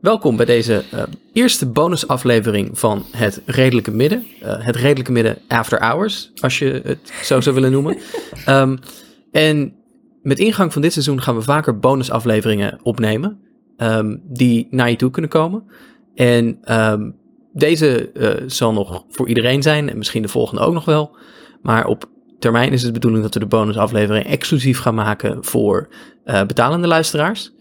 welkom bij deze uh, eerste bonusaflevering van Het Redelijke Midden. Uh, het Redelijke Midden After Hours, als je het zo zou willen noemen. um, en met ingang van dit seizoen gaan we vaker bonusafleveringen opnemen, um, die naar je toe kunnen komen. En um, deze uh, zal nog voor iedereen zijn en misschien de volgende ook nog wel. Maar op termijn is het de bedoeling dat we de bonusaflevering exclusief gaan maken voor betalende luisteraars.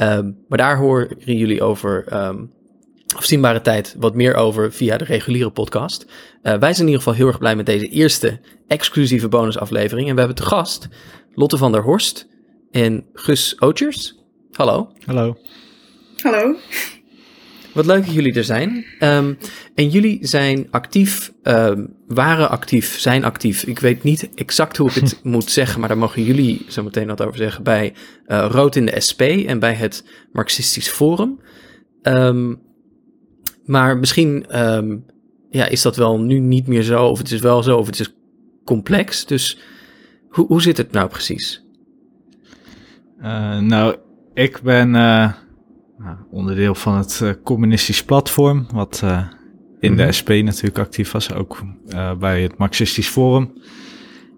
Um, maar daar horen jullie over um, afzienbare tijd wat meer over via de reguliere podcast. Uh, wij zijn in ieder geval heel erg blij met deze eerste exclusieve bonusaflevering. En we hebben te gast Lotte van der Horst en Gus Oetjers. Hallo. Hallo. Hallo. Wat leuk dat jullie er zijn. Um, en jullie zijn actief, um, waren actief, zijn actief. Ik weet niet exact hoe ik het moet zeggen, maar daar mogen jullie zo meteen wat over zeggen. Bij uh, Rood in de SP en bij het Marxistisch Forum. Um, maar misschien ja, is dat wel nu niet meer zo, of het is wel zo, of het is complex. Dus hoe, hoe zit het nou precies? Uh, nou, ik ben. Uh nou, onderdeel van het communistisch platform, wat in de SP mhm. natuurlijk actief was, ook uh, bij het Marxistisch Forum.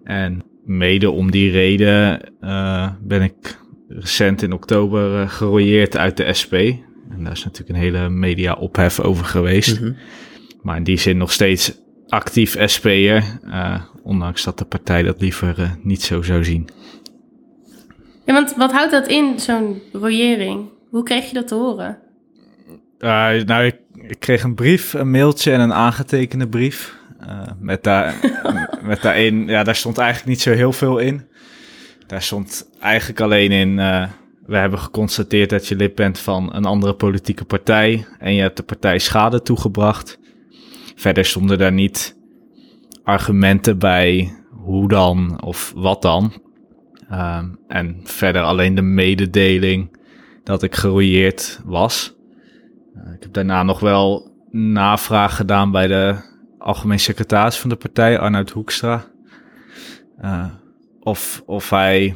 En mede om die reden ben ik recent in oktober gerooieerd uit de SP. En daar is natuurlijk een hele media ophef over geweest. Mm Maar in die zin nog steeds actief SP'er, ondanks dat de partij dat liever niet zo zou zien. Ja, want wat houdt dat in, zo'n royering? Hoe kreeg je dat te horen? Uh, nou, ik, ik, kreeg een brief, een mailtje en een aangetekende brief. Uh, met, daar, met daarin, ja, daar stond eigenlijk niet zo heel veel in. Daar stond eigenlijk alleen in, uh, we hebben geconstateerd dat je lid bent van een andere politieke partij en je hebt de partij schade toegebracht. Verder stonden daar niet argumenten bij hoe dan of wat dan. en verder alleen de mededeling dat ik gerouilleerd was. Ik heb daarna nog wel navraag gedaan bij de algemeen secretaris van de partij, Arnoud Hoekstra. Uh, of, of hij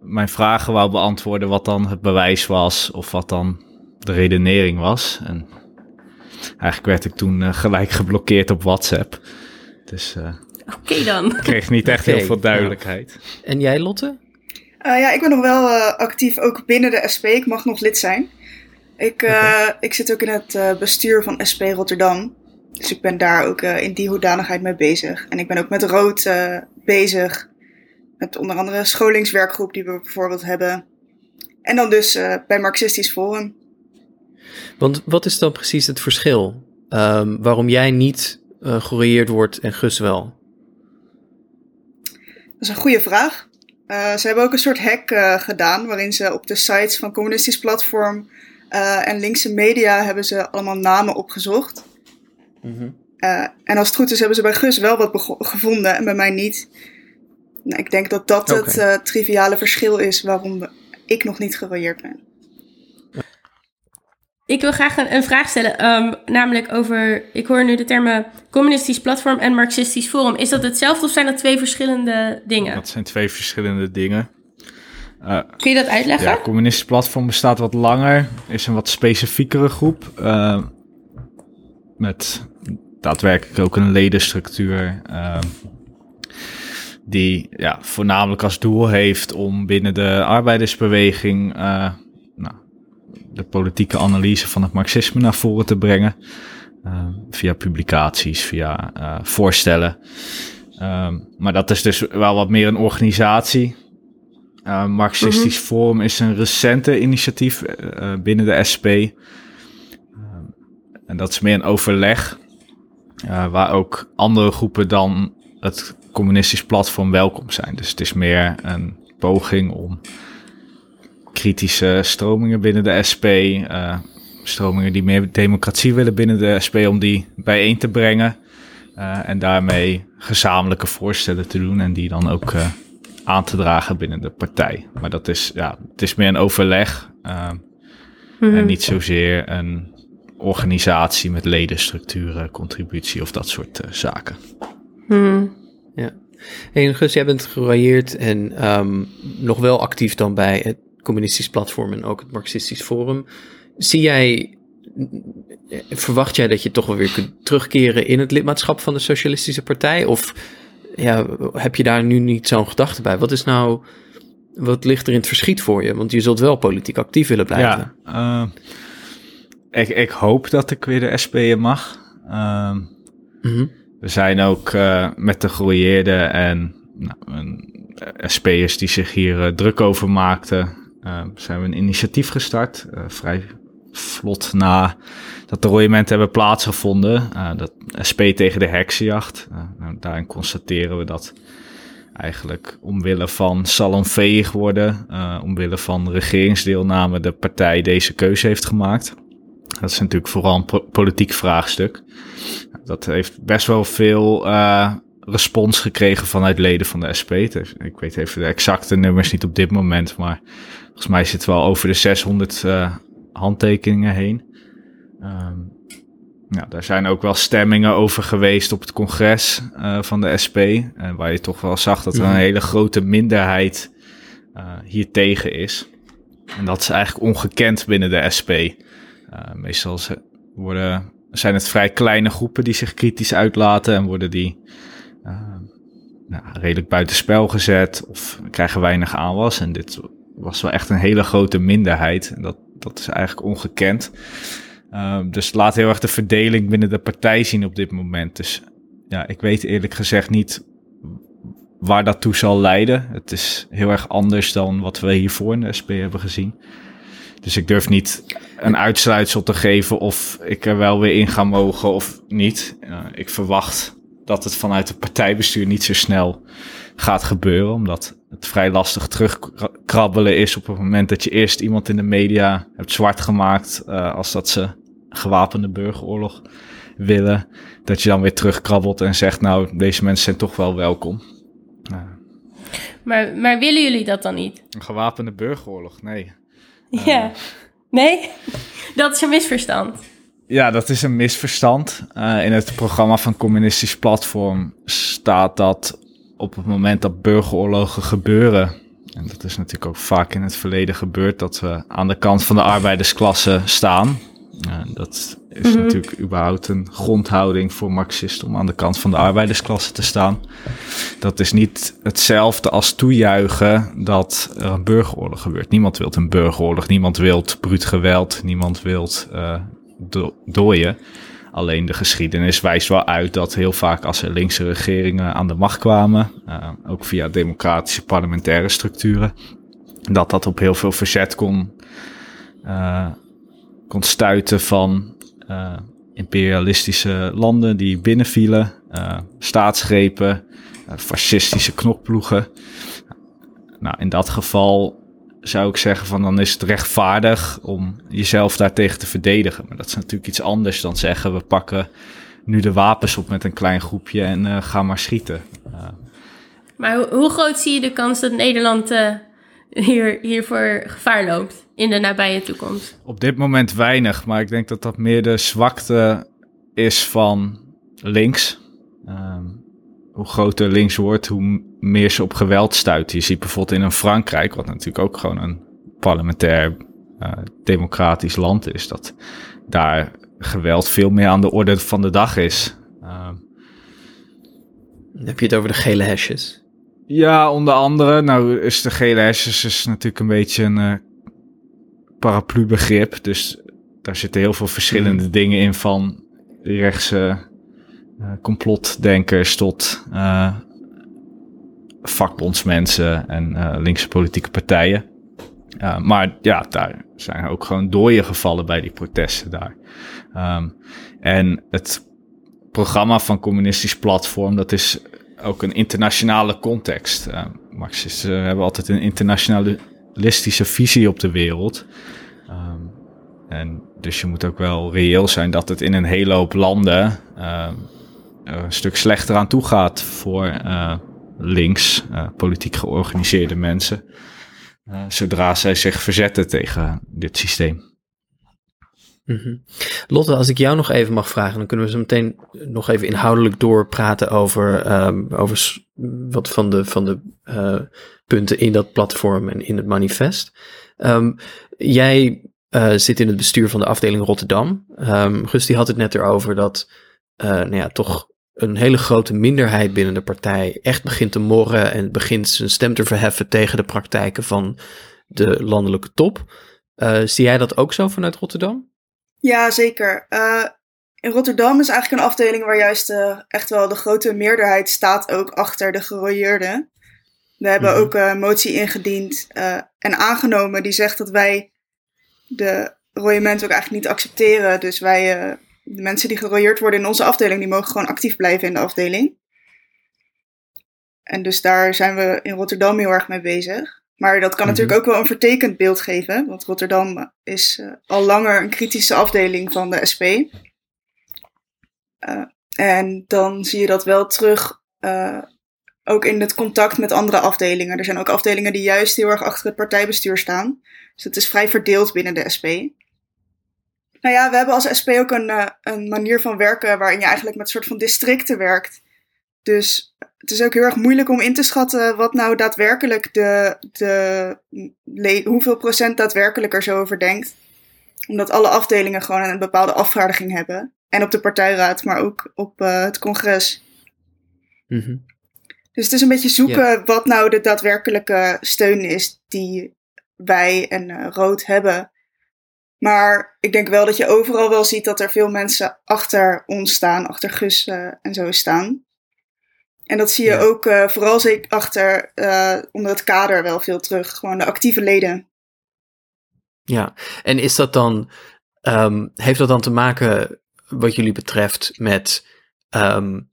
mijn vragen wou beantwoorden wat dan het bewijs was of wat dan de redenering was. En eigenlijk werd ik toen uh, gelijk geblokkeerd op WhatsApp. Dus Oké dan. Ik kreeg niet echt heel veel duidelijkheid. En jij Lotte? Uh, ja, ik ben nog wel uh, actief ook binnen de SP. Ik mag nog lid zijn. Ik, uh, okay. ik zit ook in het bestuur van SP Rotterdam. Dus ik ben daar ook in die hoedanigheid mee bezig. En ik ben ook met Rood bezig. Met onder andere een scholingswerkgroep die we bijvoorbeeld hebben. En dan dus bij Marxistisch Forum. Want wat is dan precies het verschil? Um, waarom jij niet uh, wordt en Gus wel? Dat is een goede vraag. Uh, ze hebben ook een soort hack uh, gedaan waarin ze op de sites van communistisch platform uh, en linkse media hebben ze allemaal namen opgezocht. Mm -hmm. en als het goed is hebben ze bij Gus wel wat gevonden en bij mij niet. Nou, ik denk dat dat okay. het triviale verschil is waarom ik nog niet geroyeerd ben. Ik wil graag een, een vraag stellen, um, namelijk over, ik hoor nu de termen communistisch platform en marxistisch forum. Is dat hetzelfde of zijn dat twee verschillende dingen? Dat zijn twee verschillende dingen. Uh, Kun je dat uitleggen? Ja, communistisch platform bestaat wat langer, is een wat specifiekere groep. Uh, met daadwerkelijk ook een ledenstructuur. Uh, die ja, voornamelijk als doel heeft om binnen de arbeidersbeweging de politieke analyse van het marxisme naar voren te brengen. Via publicaties, via voorstellen. Maar dat is dus wel wat meer een organisatie. Marxistisch mm Forum is een recente initiatief binnen de SP. en dat is meer een overleg. waar ook andere groepen dan het communistisch platform welkom zijn. Dus het is meer een poging om kritische stromingen binnen de SP. Stromingen die meer democratie willen binnen de SP, om die bijeen te brengen. En daarmee gezamenlijke voorstellen te doen en die dan ook aan te dragen binnen de partij. Maar dat is, ja, het is meer een overleg mm -hmm. en niet zozeer een organisatie met ledenstructuren, contributie of dat soort zaken. Mm. Ja. Hey, Gus, jij bent geroyeerd en um, nog wel actief dan bij het communistisch platform en ook het Marxistisch Forum. Zie jij verwacht jij dat je toch wel weer kunt terugkeren in het lidmaatschap van de Socialistische Partij? Of ja, heb je daar nu niet zo'n gedachte bij? Wat is nou, wat ligt er in het verschiet voor je? Want je zult wel politiek actief willen blijven. Ja, uh, ik, ik hoop dat ik weer de SP in mag. Uh, mm We zijn ook uh, met de groeieerde en nou, een, SP'ers die zich hier druk over maakten, zijn we een initiatief gestart. vrij vlot na dat de royementen hebben plaatsgevonden. Uh, dat SP tegen de heksenjacht. Uh, nou, daarin constateren we dat eigenlijk omwille van salonveeg worden, uh, omwille van regeringsdeelname, de partij deze keuze heeft gemaakt. Dat is natuurlijk vooral een politiek vraagstuk. Dat heeft best wel veel respons gekregen vanuit leden van de SP. Dus ik weet even de exacte nummers niet op dit moment, maar volgens mij zit het wel over de 600 handtekeningen heen. Um, ja, daar zijn ook wel stemmingen over geweest op het congres uh, van de SP. Uh, waar je toch wel zag dat er een mhm. hele grote minderheid uh, hier tegen is. En dat is eigenlijk ongekend binnen de SP. meestal worden, zijn het vrij kleine groepen die zich kritisch uitlaten en worden die nou, redelijk buitenspel gezet of krijgen weinig aanwas. En dit was wel echt een hele grote minderheid. En dat, dat is eigenlijk ongekend. Um, dus laat heel erg de verdeling binnen de partij zien op dit moment. Dus ja, ik weet eerlijk gezegd niet waar dat toe zal leiden. Het is heel erg anders dan wat we hiervoor in de SP hebben gezien. Dus ik durf niet een uitsluitsel te geven of ik er wel weer in ga mogen of niet. Ik verwacht dat het vanuit het partijbestuur niet zo snel gaat gebeuren, omdat het vrij lastig terugkrabbelen is op het moment dat je eerst iemand in de media hebt zwart gemaakt uh, als dat ze gewapende burgeroorlog willen, dat je dan weer terugkrabbelt en zegt, nou, deze mensen zijn toch wel welkom. Maar, maar willen jullie dat dan niet? Een gewapende burgeroorlog, nee. Ja, uh, nee? Dat is een misverstand. Ja, dat is een misverstand. Uh, in het programma van Communistisch Platform staat dat op het moment dat burgeroorlogen gebeuren, en dat is natuurlijk ook vaak in het verleden gebeurd, dat we aan de kant van de arbeidersklasse staan. dat is mhm. natuurlijk überhaupt een grondhouding voor Marxisten om aan de kant van de arbeidersklasse te staan. Dat is niet hetzelfde als toejuichen dat er een burgeroorlog gebeurt. Niemand wil een burgeroorlog, niemand wil bruut geweld, niemand wil uh, do dooien. Alleen de geschiedenis wijst wel uit dat heel vaak als er linkse regeringen aan de macht kwamen, uh, ook via democratische parlementaire structuren, dat dat op heel veel verzet kon, uh, kon stuiten van uh, imperialistische landen die binnenvielen, staatsgrepen, fascistische knokploegen. Nou, in dat geval zou ik zeggen van dan is het rechtvaardig om jezelf daartegen te verdedigen. Maar dat is natuurlijk iets anders dan zeggen we pakken nu de wapens op met een klein groepje en uh, gaan maar schieten. Uh. Maar hoe, hoe, groot zie je de kans dat Nederland uh, hier, hiervoor gevaar loopt in de nabije toekomst? Op dit moment weinig, maar ik denk dat dat meer de zwakte is van links. Ehm, hoe groter links wordt, hoe meer ze op geweld stuiten. Je ziet bijvoorbeeld in een Frankrijk, wat natuurlijk ook gewoon een parlementair uh, democratisch land is, dat daar geweld veel meer aan de orde van de dag is. Uh, heb je het over de gele hesjes? Ja, onder andere. Nou, is de gele hesjes is natuurlijk een beetje een uh, paraplu begrip. Dus daar zitten heel veel verschillende mm. dingen in van rechtse uh, complotdenkers tot vakbondsmensen en uh, linkse politieke partijen. maar ja, daar zijn ook gewoon dooien gevallen bij die protesten daar. Um, en het programma van Communistisch Platform, dat is ook een internationale context. Uh, Marxisten hebben altijd een internationalistische visie op de wereld. Um, en dus je moet ook wel reëel zijn dat het in een hele hoop landen uh, een stuk slechter aan toe gaat voor links, uh, politiek georganiseerde mensen. Uh, zodra zij zich verzetten tegen dit systeem. -hmm. Lotte, als ik jou nog even mag vragen, dan kunnen we zo meteen nog even inhoudelijk doorpraten over, um, over wat van de, van de punten in dat platform en in het manifest. Um, jij zit in het bestuur van de afdeling Rotterdam. Um, Gus die had het net erover dat nou ja, toch een hele grote minderheid binnen de partij echt begint te morren en begint zijn stem te verheffen tegen de praktijken van de landelijke top. zie jij dat ook zo vanuit Rotterdam? Ja, zeker. Uh, in Rotterdam is eigenlijk een afdeling waar juist uh, echt wel de grote meerderheid staat ook achter de gerooieerden. We hebben mhm. ook een motie ingediend en aangenomen die zegt dat wij de rooiement ook eigenlijk niet accepteren. Dus wij, de mensen die gerooieerd worden in onze afdeling, die mogen gewoon actief blijven in de afdeling. En dus daar zijn we in Rotterdam heel erg mee bezig. Maar dat kan mhm. natuurlijk ook wel een vertekend beeld geven. Want Rotterdam is uh, al langer een kritische afdeling van de SP. Uh, en dan zie je dat wel terug uh, ook in het contact met andere afdelingen. Er zijn ook afdelingen die juist heel erg achter het partijbestuur staan. Dus het is vrij verdeeld binnen de SP. Nou ja, we hebben als SP ook een, een manier van werken waarin je eigenlijk met een soort van districten werkt. Dus het is ook heel erg moeilijk om in te schatten wat nou daadwerkelijk de, de hoeveel procent daadwerkelijk er zo over denkt. Omdat alle afdelingen gewoon een bepaalde afvaardiging hebben. En op de partijraad, maar ook op uh, het congres. Mm Dus het is een beetje zoeken wat nou de daadwerkelijke steun is die wij en uh, Rood hebben. Maar ik denk wel dat je overal wel ziet dat er veel mensen achter ons staan, achter Gus uh, en zo staan. En dat zie je ook uh, vooral zeker achter uh, onder het kader wel veel terug. Gewoon de actieve leden. Ja, en is dat dan, um, heeft dat dan te maken wat jullie betreft met um,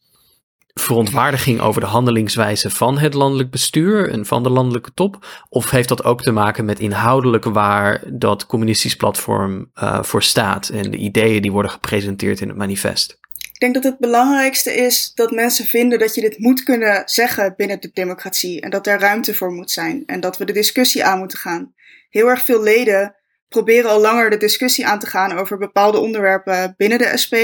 verontwaardiging over de handelingswijze van het landelijk bestuur en van de landelijke top? Of heeft dat ook te maken met inhoudelijk waar dat communistisch platform uh, voor staat en de ideeën die worden gepresenteerd in het manifest? denk dat het belangrijkste is dat mensen vinden dat je dit moet kunnen zeggen binnen de democratie. En dat er ruimte voor moet zijn. En dat we de discussie aan moeten gaan. Heel erg veel leden proberen al langer de discussie aan te gaan over bepaalde onderwerpen binnen de SP.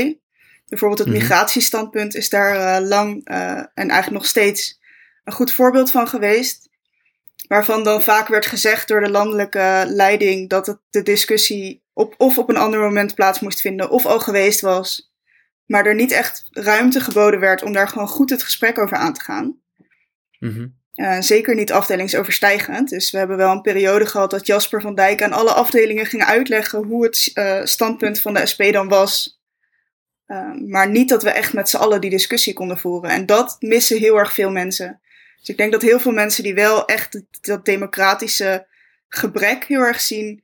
Bijvoorbeeld het mhm. migratiestandpunt is daar uh, lang uh, en eigenlijk nog steeds een goed voorbeeld van geweest. Waarvan dan vaak werd gezegd door de landelijke leiding dat het de discussie op, of op een ander moment plaats moest vinden of al geweest was maar er niet echt ruimte geboden werd om daar gewoon goed het gesprek over aan te gaan. Mm zeker niet afdelingsoverstijgend. Dus we hebben wel een periode gehad dat Jasper van Dijk aan alle afdelingen ging uitleggen hoe het standpunt van de SP dan was. Uh, maar niet dat we echt met z'n allen die discussie konden voeren. En dat missen heel erg veel mensen. Dus ik denk dat heel veel mensen die wel echt dat democratische gebrek heel erg zien,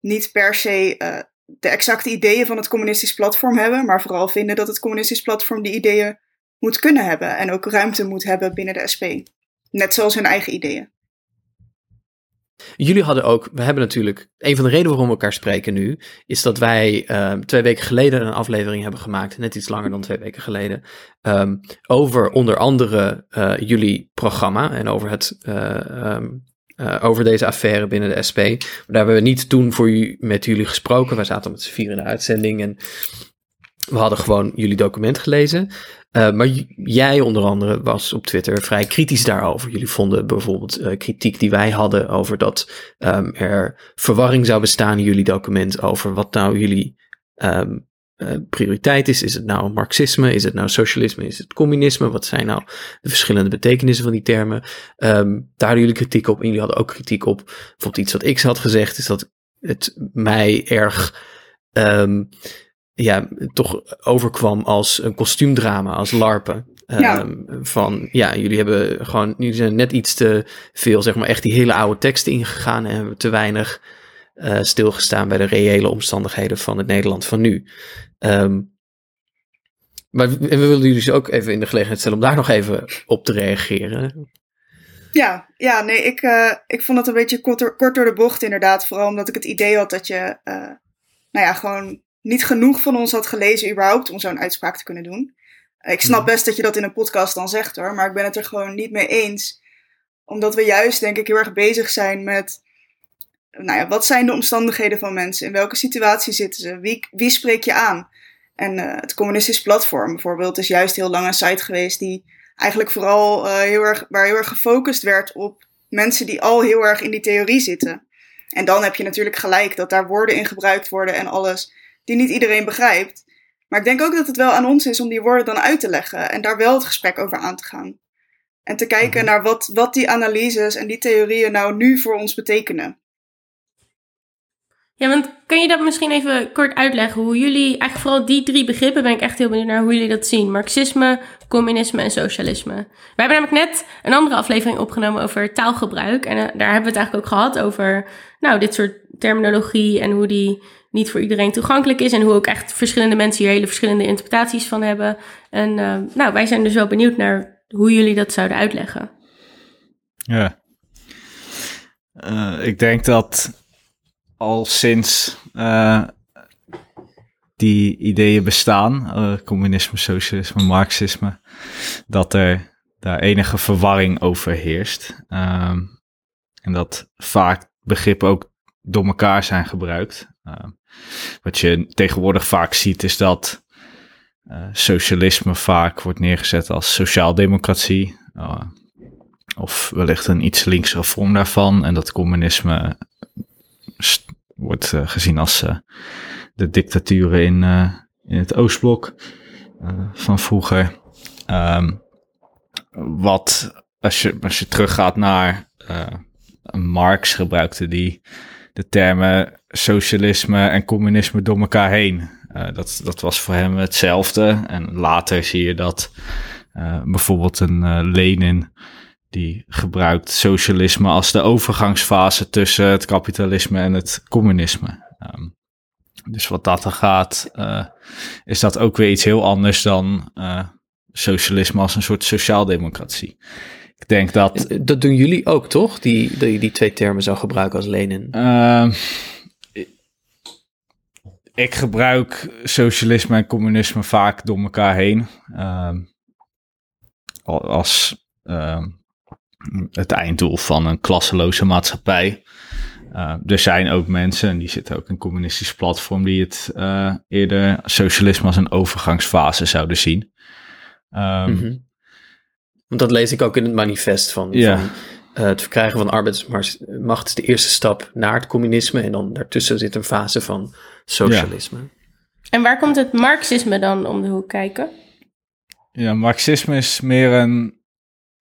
niet per se uh, de exacte ideeën van het communistisch platform hebben, maar vooral vinden dat het communistisch platform die ideeën moet kunnen hebben en ook ruimte moet hebben binnen de SP. Net zoals hun eigen ideeën. Jullie hadden ook, we hebben natuurlijk, een van de redenen waarom we elkaar spreken nu, is dat wij uh, twee weken geleden een aflevering hebben gemaakt, net iets langer dan twee weken geleden, um, over onder andere uh, jullie programma en over het uh, um, uh, over deze affaire binnen de SP. Daar hebben we niet toen voor u, met jullie gesproken. We zaten met z'n vier in de uitzending en we hadden gewoon jullie document gelezen. Uh, maar jij onder andere was op Twitter vrij kritisch daarover. Jullie vonden bijvoorbeeld uh, kritiek die wij hadden over dat um, er verwarring zou bestaan in jullie document over wat nou jullie um, uh, prioriteit is. Is het nou marxisme? Is het nou socialisme? Is het communisme? Wat zijn nou de verschillende betekenissen van die termen? Um, daar hadden jullie kritiek op en jullie hadden ook kritiek op. Bijvoorbeeld iets wat ik had gezegd, is dat het mij erg ja, toch overkwam als een kostuumdrama, als larpen. Ja. Um, van ja, jullie hebben gewoon, jullie zijn net iets te veel, zeg maar, echt die hele oude teksten ingegaan en hebben te weinig uh, stilgestaan bij de reële omstandigheden van het Nederland van nu. Um, maar we willen jullie dus ook even in de gelegenheid stellen om daar nog even op te reageren. Ja, ja nee, ik, uh, ik vond het een beetje kort, kort, door de bocht inderdaad. Vooral omdat ik het idee had dat je, uh, nou ja, gewoon niet genoeg van ons had gelezen überhaupt om zo'n uitspraak te kunnen doen. Ik snap mhm. best dat je dat in een podcast dan zegt hoor, maar ik ben het er gewoon niet mee eens. Omdat we juist, denk ik, heel erg bezig zijn met nou ja, wat zijn de omstandigheden van mensen? In welke situatie zitten ze? Wie, wie spreek je aan? En uh, het communistisch platform bijvoorbeeld is juist heel lang een site geweest die eigenlijk vooral uh, heel erg, waar heel erg gefocust werd op mensen die al heel erg in die theorie zitten. En dan heb je natuurlijk gelijk dat daar woorden in gebruikt worden en alles die niet iedereen begrijpt. Maar ik denk ook dat het wel aan ons is om die woorden dan uit te leggen en daar wel het gesprek over aan te gaan. En te kijken Mhm. naar wat, wat die analyses en die theorieën nou nu voor ons betekenen. Ja, want kan je dat misschien even kort uitleggen? Hoe jullie, eigenlijk vooral die drie begrippen, ben ik echt heel benieuwd naar hoe jullie dat zien. Marxisme, communisme en socialisme. We hebben namelijk net een andere aflevering opgenomen over taalgebruik. En eh, daar hebben we het eigenlijk ook gehad over, nou, dit soort terminologie en hoe die niet voor iedereen toegankelijk is. En hoe ook echt verschillende mensen hier hele verschillende interpretaties van hebben. En eh, nou, wij zijn dus wel benieuwd naar hoe jullie dat zouden uitleggen. Ja. Eh, ik denk dat al sinds eh, die ideeën bestaan, communisme, socialisme, marxisme, dat er daar enige verwarring over heerst. Ehm, en dat vaak begrippen ook door elkaar zijn gebruikt. Ehm, wat je tegenwoordig vaak ziet is dat eh, socialisme vaak wordt neergezet als sociaaldemocratie. Uh, of wellicht een iets linkse vorm daarvan. En dat communisme wordt uh, gezien als de dictaturen in, in het Oostblok van vroeger. Um, wat als je, als je teruggaat naar Marx gebruikte die de termen socialisme en communisme door elkaar heen. dat, dat was voor hem hetzelfde. En later zie je dat bijvoorbeeld een Lenin die gebruikt socialisme als de overgangsfase tussen het kapitalisme en het communisme. Um, dus wat dat er gaat, is dat ook weer iets heel anders dan socialisme als een soort sociaaldemocratie. Ik denk dat. Dat doen jullie ook, toch? Die, die, die twee termen zou gebruiken als Lenin. Uh, ik gebruik socialisme en communisme vaak door elkaar heen. als het einddoel van een klasseloze maatschappij. Uh, er zijn ook mensen, en die zitten ook in een communistisch platform, die het uh, eerder socialisme als een overgangsfase zouden zien. Um, mm -hmm. Want dat lees ik ook in het manifest van, ja. van uh, het verkrijgen van arbeidsmacht is de eerste stap naar het communisme. En dan daartussen zit een fase van socialisme. Ja. En waar komt het marxisme dan om de hoek kijken? Ja, marxisme is meer een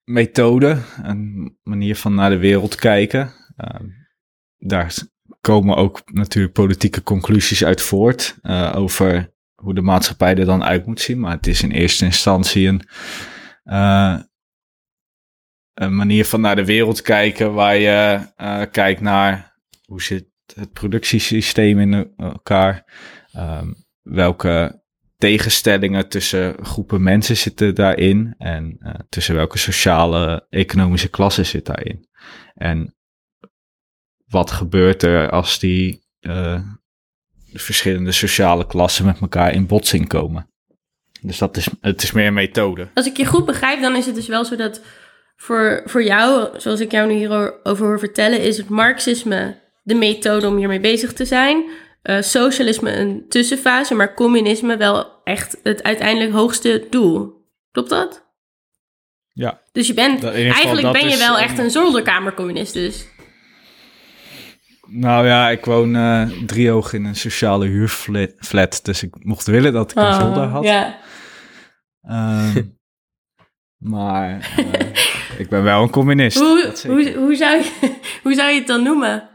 methode, een manier van naar de wereld kijken. Uh, daar komen ook natuurlijk politieke conclusies uit voort uh, over hoe de maatschappij er dan uit moet zien. Maar het is in eerste instantie een, uh, een manier van naar de wereld kijken waar je uh, kijkt naar hoe zit het productiesysteem in elkaar, um, welke tegenstellingen tussen groepen mensen zitten daarin en uh, tussen welke sociale, economische klassen zit daarin. En wat gebeurt er als die de verschillende sociale klassen met elkaar in botsing komen? Dus dat is, het is meer een methode. Als ik je goed begrijp, dan is het dus wel zo dat voor, voor jou, zoals ik jou nu hierover hoor vertellen, is het marxisme de methode om hiermee bezig te zijn. Uh, socialisme een tussenfase, maar communisme wel echt het uiteindelijk hoogste doel. Klopt dat? Ja. Dus je bent, eigenlijk ben je wel echt een zolderkamercommunist dus. Nou ja, ik woon uh, driehoog in een sociale huurflat, dus ik mocht willen dat ik een oh, zolder had. Ja. Uh, maar uh, ik ben wel een communist. Hoe, hoe, hoe, zou je, hoe zou je het dan noemen?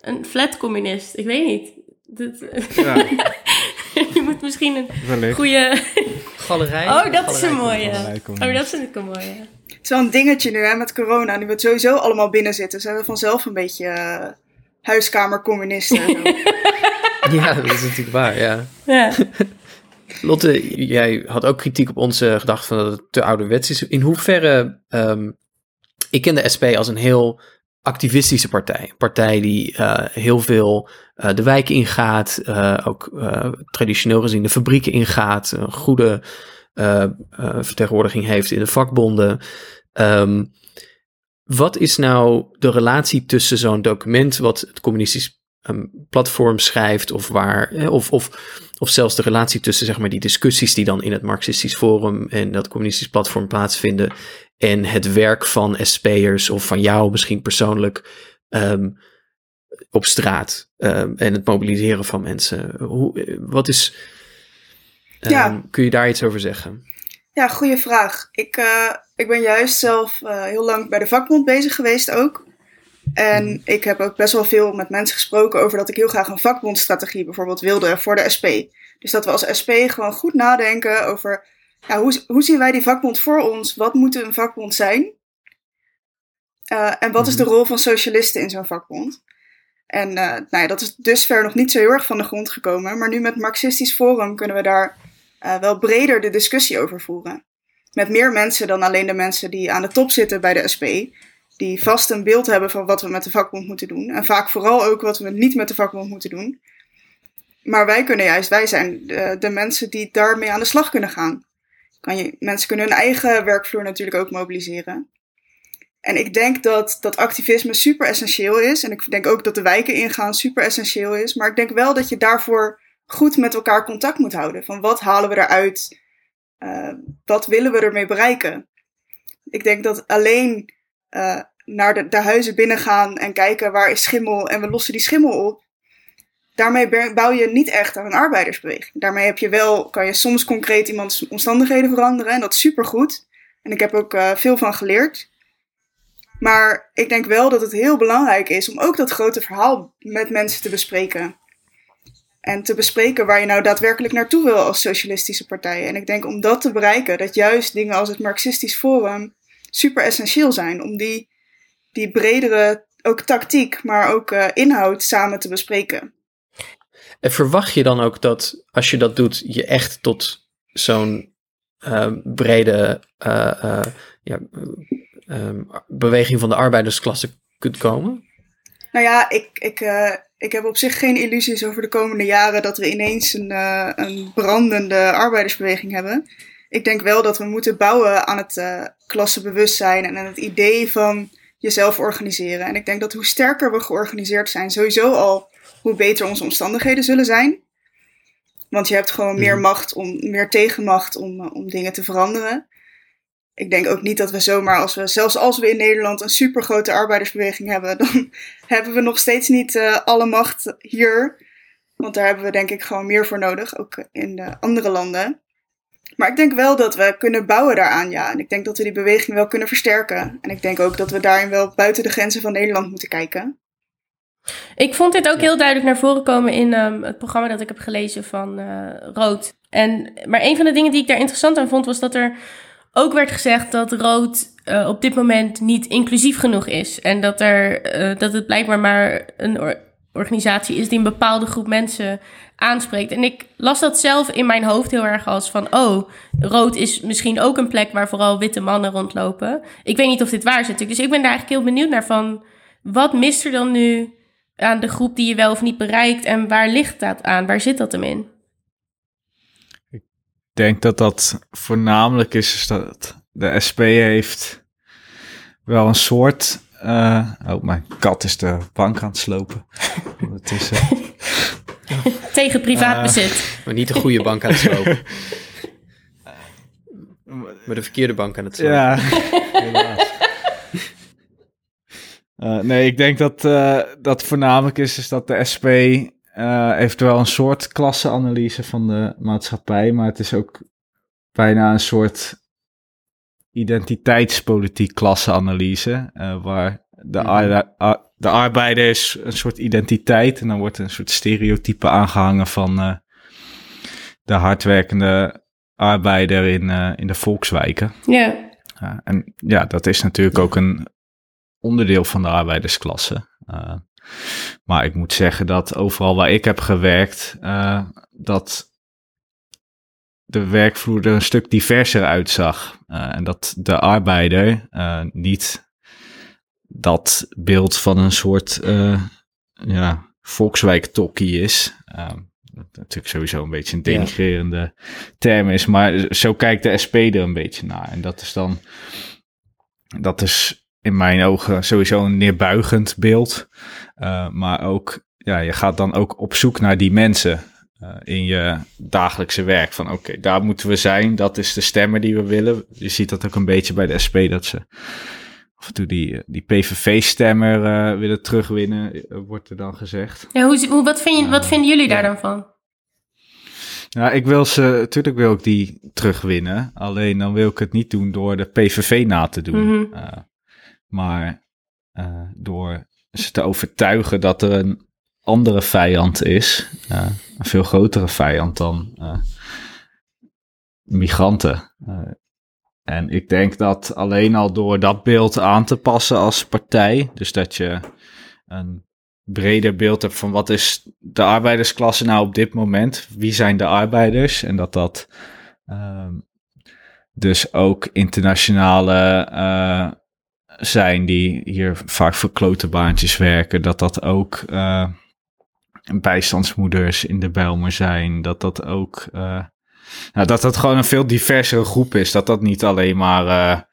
Een flatcommunist? Ik weet niet. Dat, ja. je moet misschien een Wellicht. goede... Galerij? Oh, dat is een mooie. Oh, dat vind ik een mooie. Het is wel een dingetje nu hè, met corona. Nu we het sowieso allemaal binnen zitten, zijn we vanzelf een beetje uh, huiskamercommunisten. ja, dat is natuurlijk waar, ja. Ja. Lotte, jij had ook kritiek op onze gedachte van dat het te ouderwets is. In hoeverre, um, ik ken de SP als een heel activistische partij. Een partij die uh, heel veel uh, de wijk ingaat, uh, ook traditioneel gezien de fabrieken ingaat, een goede vertegenwoordiging heeft in de vakbonden. Um, wat is nou de relatie tussen zo'n document wat het communistisch um, platform schrijft, of waar, of, of, of zelfs de relatie tussen zeg maar, die discussies die dan in het Marxistisch Forum en dat communistisch platform plaatsvinden, en het werk van SP'ers of van jou misschien persoonlijk. Um, op straat en het mobiliseren van mensen. Hoe, wat is, ja. kun je daar iets over zeggen? Ja, goede vraag. Ik, ik ben juist zelf heel lang bij de vakbond bezig geweest ook. En mhm. ik heb ook best wel veel met mensen gesproken over dat ik heel graag een vakbondstrategie bijvoorbeeld wilde voor de SP. Dus dat we als SP gewoon goed nadenken over ja, hoe, hoe zien wij die vakbond voor ons? Wat moet een vakbond zijn? Uh, en wat is de mhm. rol van socialisten in zo'n vakbond? En uh, nou ja, dat is dusver nog niet zo heel erg van de grond gekomen. Maar nu met Marxistisch Forum kunnen we daar uh, wel breder de discussie over voeren. Met meer mensen dan alleen de mensen die aan de top zitten bij de SP die vast een beeld hebben van wat we met de vakbond moeten doen. En vaak vooral ook wat we niet met de vakbond moeten doen. Maar wij kunnen juist, wij zijn de, de mensen die daarmee aan de slag kunnen gaan. Kan je, mensen kunnen hun eigen werkvloer natuurlijk ook mobiliseren. En ik denk dat dat activisme super essentieel is. En ik denk ook dat de wijken ingaan super essentieel is. Maar ik denk wel dat je daarvoor goed met elkaar contact moet houden. Van wat halen we eruit? Uh, wat willen we ermee bereiken? Ik denk dat alleen uh, naar de, de huizen binnengaan en kijken waar is schimmel en we lossen die schimmel op. Daarmee bouw je niet echt aan een arbeidersbeweging. Daarmee heb je wel, kan je soms concreet iemands omstandigheden veranderen en dat is supergoed. En ik heb ook uh, veel van geleerd. Maar ik denk wel dat het heel belangrijk is om ook dat grote verhaal met mensen te bespreken. En te bespreken waar je nou daadwerkelijk naartoe wil als socialistische partij. En ik denk om dat te bereiken, dat juist dingen als het Marxistisch Forum super essentieel zijn om die, die bredere, ook tactiek, maar ook uh, inhoud samen te bespreken. En verwacht je dan ook dat als je dat doet, je echt tot zo'n uh, brede uh, ja, ehm, beweging van de arbeidersklasse kunt komen? Nou ja, ik, ik, ik heb op zich geen illusies over de komende jaren dat we ineens een, een brandende arbeidersbeweging hebben ik denk wel dat we moeten bouwen aan het uh, klassenbewustzijn en aan het idee van jezelf organiseren. En ik denk dat hoe sterker we georganiseerd zijn, sowieso al hoe beter onze omstandigheden zullen zijn. Want je hebt gewoon meer mhm. macht, om, meer tegenmacht om, eh, om dingen te veranderen. Ik denk ook niet dat we zomaar, als we, zelfs als we in Nederland een supergrote arbeidersbeweging hebben, dan hebben we nog steeds niet uh, alle macht hier. Want daar hebben we denk ik gewoon meer voor nodig, ook in de andere landen. Maar ik denk wel dat we kunnen bouwen daaraan, ja. En ik denk dat we die beweging wel kunnen versterken. En ik denk ook dat we daarin wel buiten de grenzen van Nederland moeten kijken. Ik vond dit ook heel duidelijk naar voren komen in um, het programma dat ik heb gelezen van uh, Rood. En, maar een van de dingen die ik daar interessant aan vond, was dat er ook werd gezegd dat Rood uh, op dit moment niet inclusief genoeg is. En dat, er, uh, dat het blijkbaar maar een organisatie is die een bepaalde groep mensen aanspreekt. En ik las dat zelf in mijn hoofd heel erg als van... oh, rood is misschien ook een plek waar vooral witte mannen rondlopen. Ik weet niet of dit waar is natuurlijk. Dus ik ben daar eigenlijk heel benieuwd naar van... wat mist er dan nu aan de groep die je wel of niet bereikt... en waar ligt dat aan? Waar zit dat hem in? Ik denk dat dat voornamelijk is dat de SP heeft wel een soort... Uh, oh, mijn kat is de bank aan het slopen. Ondertussen. Tegen privaat bezit. maar niet de goede bank aan het slopen. maar de verkeerde bank aan het slopen. Ja. Uh, nee, ik denk dat uh, dat voornamelijk is, is dat de SP uh, heeft wel een soort klasseanalyse van de maatschappij, maar het is ook bijna een soort identiteitspolitiek klasseanalyse, waar de, mm de arbeider is een soort identiteit en dan wordt een soort stereotype aangehangen van uh, de hardwerkende arbeider in, uh, in de volkswijken. Ja. Uh, en ja, dat is natuurlijk ook een onderdeel van de arbeidersklasse. maar ik moet zeggen dat overal waar ik heb gewerkt, dat de werkvloer er een stuk diverser uitzag. en dat de arbeider niet dat beeld van een soort uh, ja, volkswijk-tokkie is. Dat natuurlijk sowieso een beetje een denigrerende term is, maar zo kijkt de SP er een beetje naar. En dat is dan, dat is in mijn ogen sowieso een neerbuigend beeld. Uh, maar ook, ja, je gaat dan ook op zoek naar die mensen. Uh, in je dagelijkse werk. Van oké, daar moeten we zijn. Dat is de stemmen die we willen. Je ziet dat ook een beetje bij de SP. Dat ze af en toe die, die PVV-stemmer willen terugwinnen, wordt er dan gezegd. Ja, hoe, hoe, wat, vind je, wat vinden jullie daar dan van? Nou, ik wil ze, natuurlijk wil ik die terugwinnen. Alleen dan wil ik het niet doen door de PVV na te doen. Mhm. Eh, maar door ze te overtuigen dat er een andere vijand is. Uh, een veel grotere vijand dan migranten. en ik denk dat alleen al door dat beeld aan te passen als partij. Dus dat je een breder beeld hebt van wat is de arbeidersklasse nou op dit moment? Wie zijn de arbeiders? En dat dat um, dus ook internationale zijn die hier vaak voor klote baantjes werken. Dat dat ook bijstandsmoeders in de Belmer zijn. Dat dat ook... Uh, nou, dat dat gewoon een veel diversere groep is. Dat dat niet alleen maar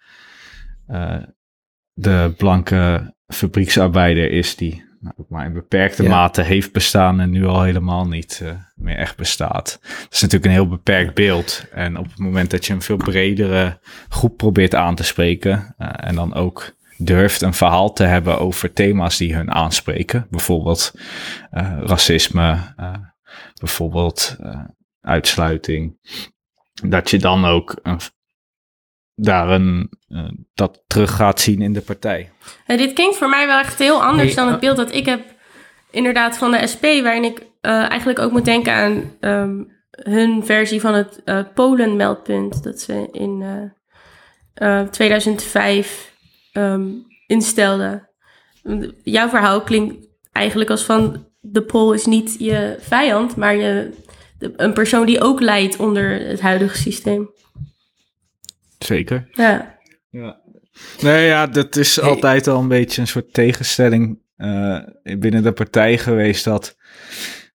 de blanke fabrieksarbeider is die nou, ook maar in beperkte mate heeft bestaan en nu al helemaal niet uh, meer echt bestaat. Dat is natuurlijk een heel beperkt beeld. En op het moment dat je een veel bredere groep probeert aan te spreken uh, en dan ook durft een verhaal te hebben over thema's die hun aanspreken, bijvoorbeeld uh, racisme, bijvoorbeeld uitsluiting, dat je dan ook een daar een, uh, dat terug gaat zien in de partij. dit klinkt voor mij wel echt heel anders dan het beeld dat ik heb inderdaad van de SP, waarin ik uh, eigenlijk ook moet denken aan um, hun versie van het uh, Polen-meldpunt, dat ze in 2005 um, ehm, instelden. Jouw verhaal klinkt eigenlijk als van de Pool is niet je vijand, maar je, de, een persoon die ook leidt onder het huidige systeem. Zeker. Ja. ja. Nee, ja, dat is altijd al een beetje een soort tegenstelling uh, binnen de partij geweest. Dat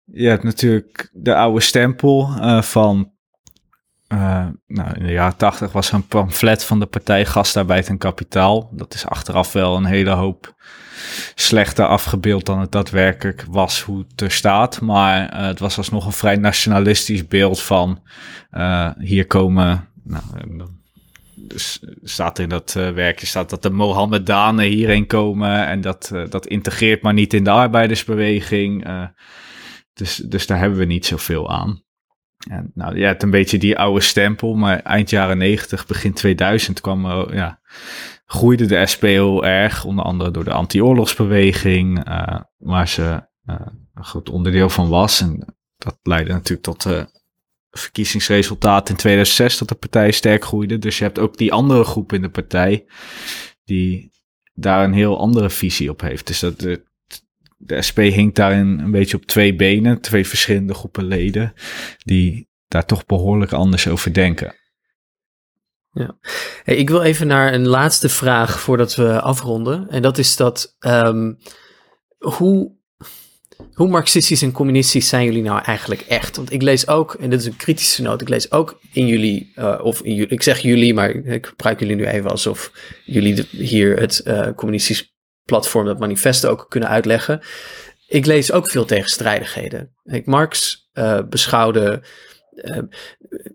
je hebt natuurlijk de oude stempel uh, van. Uh, nou, in de jaren tachtig was er een pamflet van de partij Gastarbeid en Kapitaal. Dat is achteraf wel een hele hoop slechter afgebeeld dan het daadwerkelijk was hoe het er staat. Maar het was alsnog een vrij nationalistisch beeld van hier komen. Nou, staat in dat werkje staat dat de Mohammedanen hierheen komen en dat, dat integreert maar niet in de arbeidersbeweging. Dus, dus daar hebben we niet zoveel aan. En, nou, je hebt een beetje die oude stempel, maar eind jaren 90, begin 2000 kwam, ja, groeide de SP heel erg, onder andere door de anti-oorlogsbeweging, waar ze een groot onderdeel van was. En dat leidde natuurlijk tot verkiezingsresultaat in 2006 dat de partij sterk groeide. Dus je hebt ook die andere groep in de partij die daar een heel andere visie op heeft. Dus dat de, SP hinkt daarin een beetje op twee benen, twee verschillende groepen leden die daar toch behoorlijk anders over denken. Ja. Hey, ik wil even naar een laatste vraag voordat we afronden. En dat is dat um, hoe hoe marxistisch en communistisch zijn jullie nou eigenlijk echt? Want ik lees ook, en dit is een kritische noot, ik lees ook in jullie, uh, of in jullie, ik zeg jullie, maar ik gebruik jullie nu even alsof jullie hier het uh, communistisch platform, dat manifest ook kunnen uitleggen. Ik lees ook veel tegenstrijdigheden. Ik, Marx uh, beschouwde.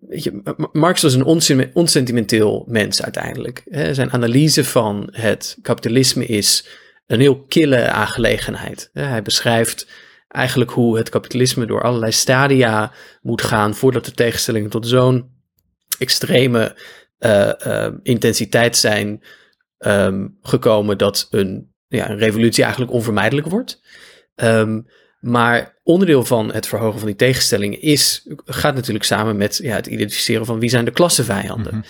Weet je, Marx was een onsentimenteel mens uiteindelijk. Zijn analyse van het kapitalisme is een heel kille aangelegenheid. Hij beschrijft eigenlijk hoe het kapitalisme door allerlei stadia moet gaan voordat de tegenstellingen tot zo'n extreme uh, intensiteit zijn um, gekomen dat een, ja, een revolutie eigenlijk onvermijdelijk wordt. Um, maar onderdeel van het verhogen van die tegenstellingen is, gaat natuurlijk samen met ja, het identificeren van wie zijn de klassevijanden. Mm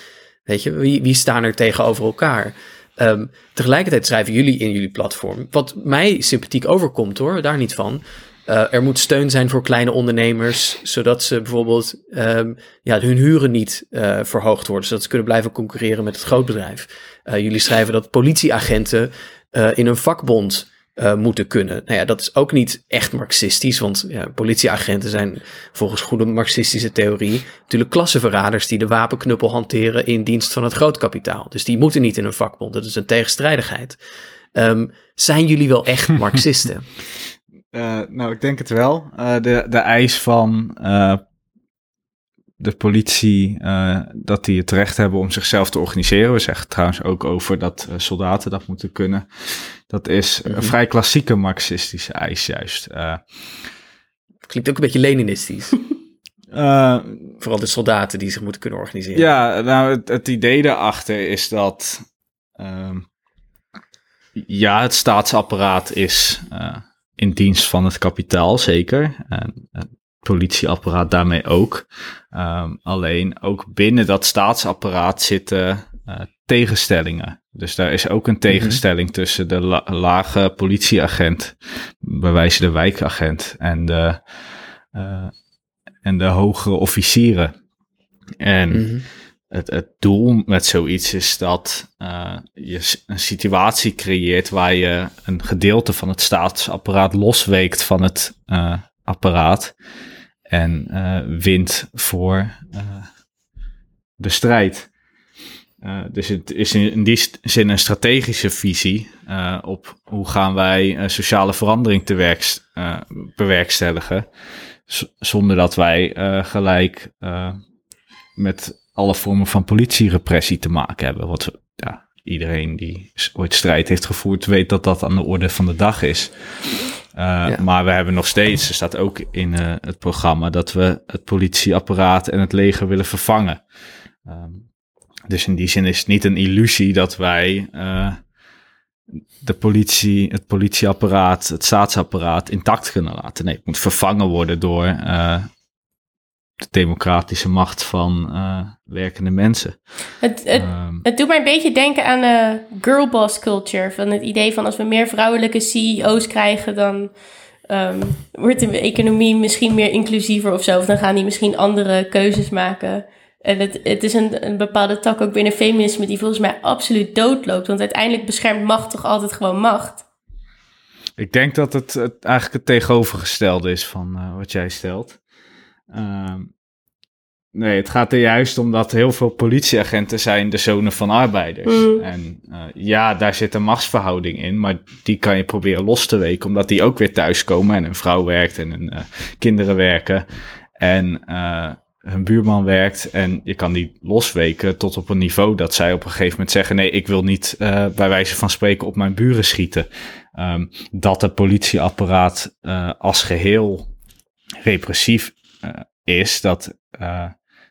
Weet je, wie, wie staan er tegenover elkaar? Um, tegelijkertijd schrijven jullie in jullie platform, wat mij sympathiek overkomt hoor, daar niet van. Uh, er moet steun zijn voor kleine ondernemers, zodat ze bijvoorbeeld um, ja, hun huren niet uh, verhoogd worden, zodat ze kunnen blijven concurreren met het grootbedrijf. Uh, jullie schrijven dat politieagenten in een vakbond uh, moeten kunnen. Nou ja, dat is ook niet echt marxistisch, want ja, politieagenten zijn volgens goede marxistische theorie natuurlijk klassenverraders die de wapenknuppel hanteren in dienst van het grootkapitaal. Dus die moeten niet in een vakbond. Dat is een tegenstrijdigheid. Um, zijn jullie wel echt marxisten? Uh, nou, ik denk het wel. Uh, de, de eis van de politie, dat die het recht hebben om zichzelf te organiseren. We zeggen trouwens ook over dat soldaten dat moeten kunnen. Dat is een mhm. vrij klassieke marxistische eis juist. Klinkt ook een beetje Leninistisch. Uh, Vooral de soldaten die zich moeten kunnen organiseren. Ja, nou, het, idee daarachter is dat. Uh, ja, het staatsapparaat is uh, in dienst van het kapitaal, zeker. En politieapparaat daarmee ook. Um, alleen ook binnen dat staatsapparaat zitten uh, tegenstellingen. Dus daar is ook een mhm. tegenstelling tussen de lage politieagent, bij wijze de wijkagent, en de, uh, en de hogere officieren. En mhm. het, het doel met zoiets is dat uh, je een situatie creëert waar je een gedeelte van het staatsapparaat losweekt van het apparaat en uh, wint voor de strijd. dus het is in, die zin een strategische visie op hoe gaan wij sociale verandering te werk, bewerkstelligen zonder dat wij uh, gelijk uh, met alle vormen van politierepressie te maken hebben. Wat ja, iedereen die ooit strijd heeft gevoerd, weet dat dat aan de orde van de dag is. Uh, Maar we hebben nog steeds, er staat ook in het programma, dat we het politieapparaat en het leger willen vervangen. Um, dus in die zin is het niet een illusie dat wij de politie, het politieapparaat, het staatsapparaat intact kunnen laten. Nee, het moet vervangen worden door uh, de democratische macht van uh, werkende mensen. Het, het, um, het, doet mij een beetje denken aan de girlboss culture. Van het idee van als we meer vrouwelijke CEO's krijgen, dan um, wordt de economie misschien meer inclusiever of zo. Of dan gaan die misschien andere keuzes maken. En het, het is een, een bepaalde tak ook binnen feminisme die volgens mij absoluut doodloopt. Want uiteindelijk beschermt macht toch altijd gewoon macht. Ik denk dat het, het eigenlijk het tegenovergestelde is van uh, wat jij stelt. Uh, nee, het gaat er juist om dat heel veel politieagenten zijn de zonen van arbeiders. Mm. En uh, ja, daar zit een machtsverhouding in, maar die kan je proberen los te weken, omdat die ook weer thuiskomen en een vrouw werkt en hun uh, kinderen werken. En hun buurman werkt en je kan die losweken tot op een niveau dat zij op een gegeven moment zeggen: nee, ik wil niet uh, bij wijze van spreken op mijn buren schieten. Um, dat het politieapparaat uh, als geheel repressief uh, is, dat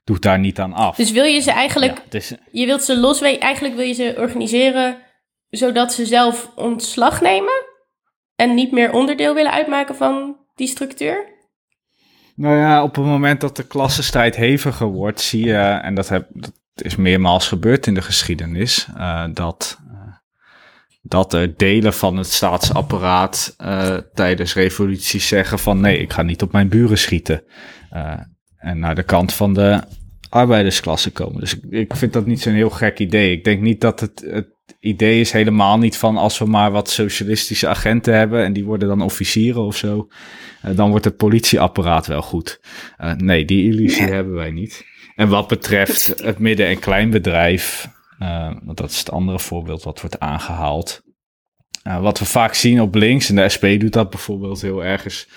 doet daar niet aan af. Dus wil je ze eigenlijk, ja, je wilt ze losweken, eigenlijk wil je ze organiseren zodat ze zelf ontslag nemen en niet meer onderdeel willen uitmaken van die structuur? Nou ja, op het moment dat de klassenstrijd heviger wordt, zie je, en dat, heb, dat is meermaals gebeurd in de geschiedenis, uh, dat, uh, dat er delen van het staatsapparaat uh, tijdens revoluties zeggen van nee, ik ga niet op mijn buren schieten. En naar de kant van de arbeidersklasse komen. Dus ik, ik vind dat niet zo'n heel gek idee. Ik denk niet dat het, het idee is helemaal niet van als we maar wat socialistische agenten hebben en die worden dan officieren of zo, uh, dan wordt het politieapparaat wel goed. Uh, nee, die illusie hebben wij niet. En wat betreft het midden- en kleinbedrijf, uh, want dat is het andere voorbeeld wat wordt aangehaald. wat we vaak zien op links, en de SP doet dat bijvoorbeeld heel erg, is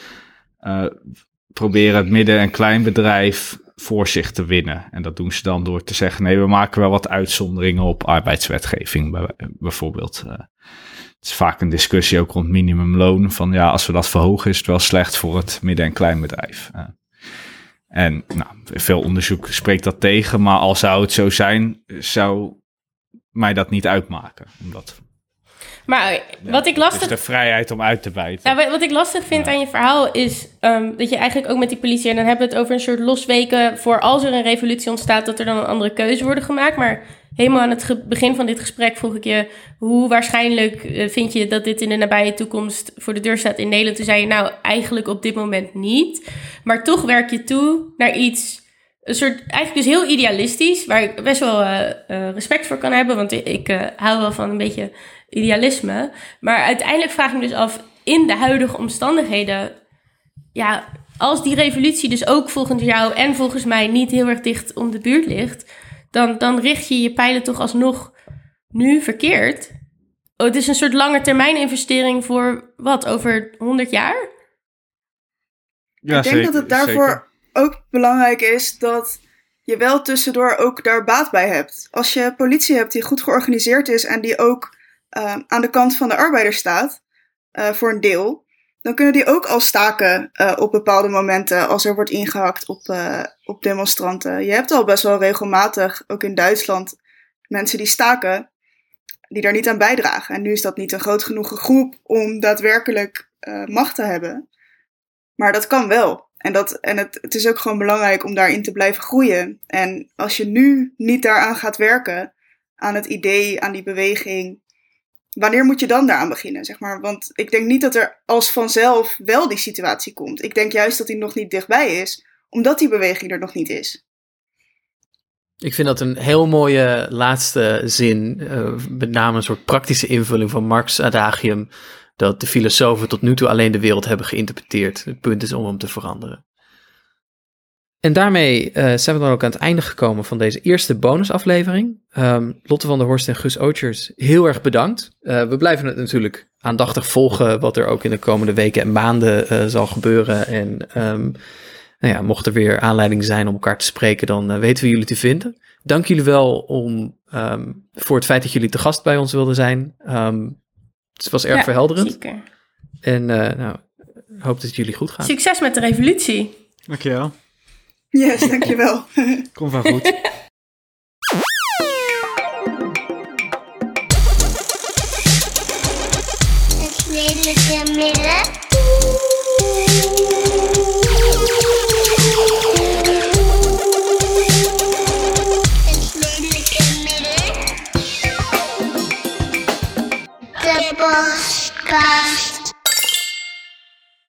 proberen het midden- en kleinbedrijf voor zich te winnen. En dat doen ze dan door te zeggen: nee, we maken wel wat uitzonderingen op arbeidswetgeving, bijvoorbeeld. Uh, het is vaak een discussie ook rond minimumloon. Van ja, als we dat verhogen, is het wel slecht voor het midden- en kleinbedrijf. Uh, en nou, veel onderzoek spreekt dat tegen, maar al zou het zo zijn, zou mij dat niet uitmaken. Omdat maar wat ik lastig... is de vrijheid om uit te bijten. Nou, wat ik lastig vind aan je verhaal is um, dat je eigenlijk ook met die politie... en dan hebben we het over een soort losweken voor als er een revolutie ontstaat... dat er dan een andere keuze worden gemaakt. Maar helemaal aan het begin van dit gesprek vroeg ik je... hoe waarschijnlijk uh, vind je dat dit in de nabije toekomst voor de deur staat in Nederland? Toen zei je nou eigenlijk op dit moment niet. Maar toch werk je toe naar iets een soort, eigenlijk dus heel idealistisch, waar ik best wel uh, uh, respect voor kan hebben, want ik uh, hou wel van een beetje idealisme. Maar uiteindelijk vraag ik me dus af, in de huidige omstandigheden, ja, als die revolutie dus ook volgens jou en volgens mij niet heel erg dicht om de buurt ligt, dan, dan richt je je pijlen toch alsnog nu verkeerd. Oh, het is een soort lange termijn investering voor wat, over 100 jaar? Ja, ik denk dat het daarvoor ook belangrijk is dat je wel tussendoor ook daar baat bij hebt. Als je politie hebt die goed georganiseerd is en die ook uh, aan de kant van de arbeider staat, uh, voor een deel, dan kunnen die ook al staken uh, op bepaalde momenten als er wordt ingehakt op, op demonstranten. Je hebt al best wel regelmatig, ook in Duitsland, mensen die staken, die daar niet aan bijdragen. En nu is dat niet een groot genoeg groep om daadwerkelijk macht te hebben. Maar dat kan wel. En, dat, en het, het is ook gewoon belangrijk om daarin te blijven groeien. En als je nu niet daaraan gaat werken, aan het idee, aan die beweging, wanneer moet je dan daaraan beginnen? Zeg maar? Want ik denk niet dat er als vanzelf wel die situatie komt. Ik denk juist dat die nog niet dichtbij is, omdat die beweging er nog niet is. Ik vind dat een heel mooie laatste zin, uh, met name een soort praktische invulling van Marx' adagium dat de filosofen tot nu toe alleen de wereld hebben geïnterpreteerd. Het punt is om hem te veranderen. En daarmee uh, zijn we dan ook aan het einde gekomen van deze eerste bonusaflevering. Um, Lotte van der Horst en Gus Oetjers, heel erg bedankt. Uh, we blijven het natuurlijk aandachtig volgen wat er ook in de komende weken en maanden uh, zal gebeuren. En um, nou ja, mocht er weer aanleiding zijn om elkaar te spreken, dan weten we jullie te vinden. Dank jullie wel om, um, voor het feit dat jullie te gast bij ons wilden zijn. Het was erg verhelderend. Zeker. En uh, nou, hoop dat het jullie goed gaat. Succes met de revolutie. Dankjewel. Yes, dankjewel. Kom van goed.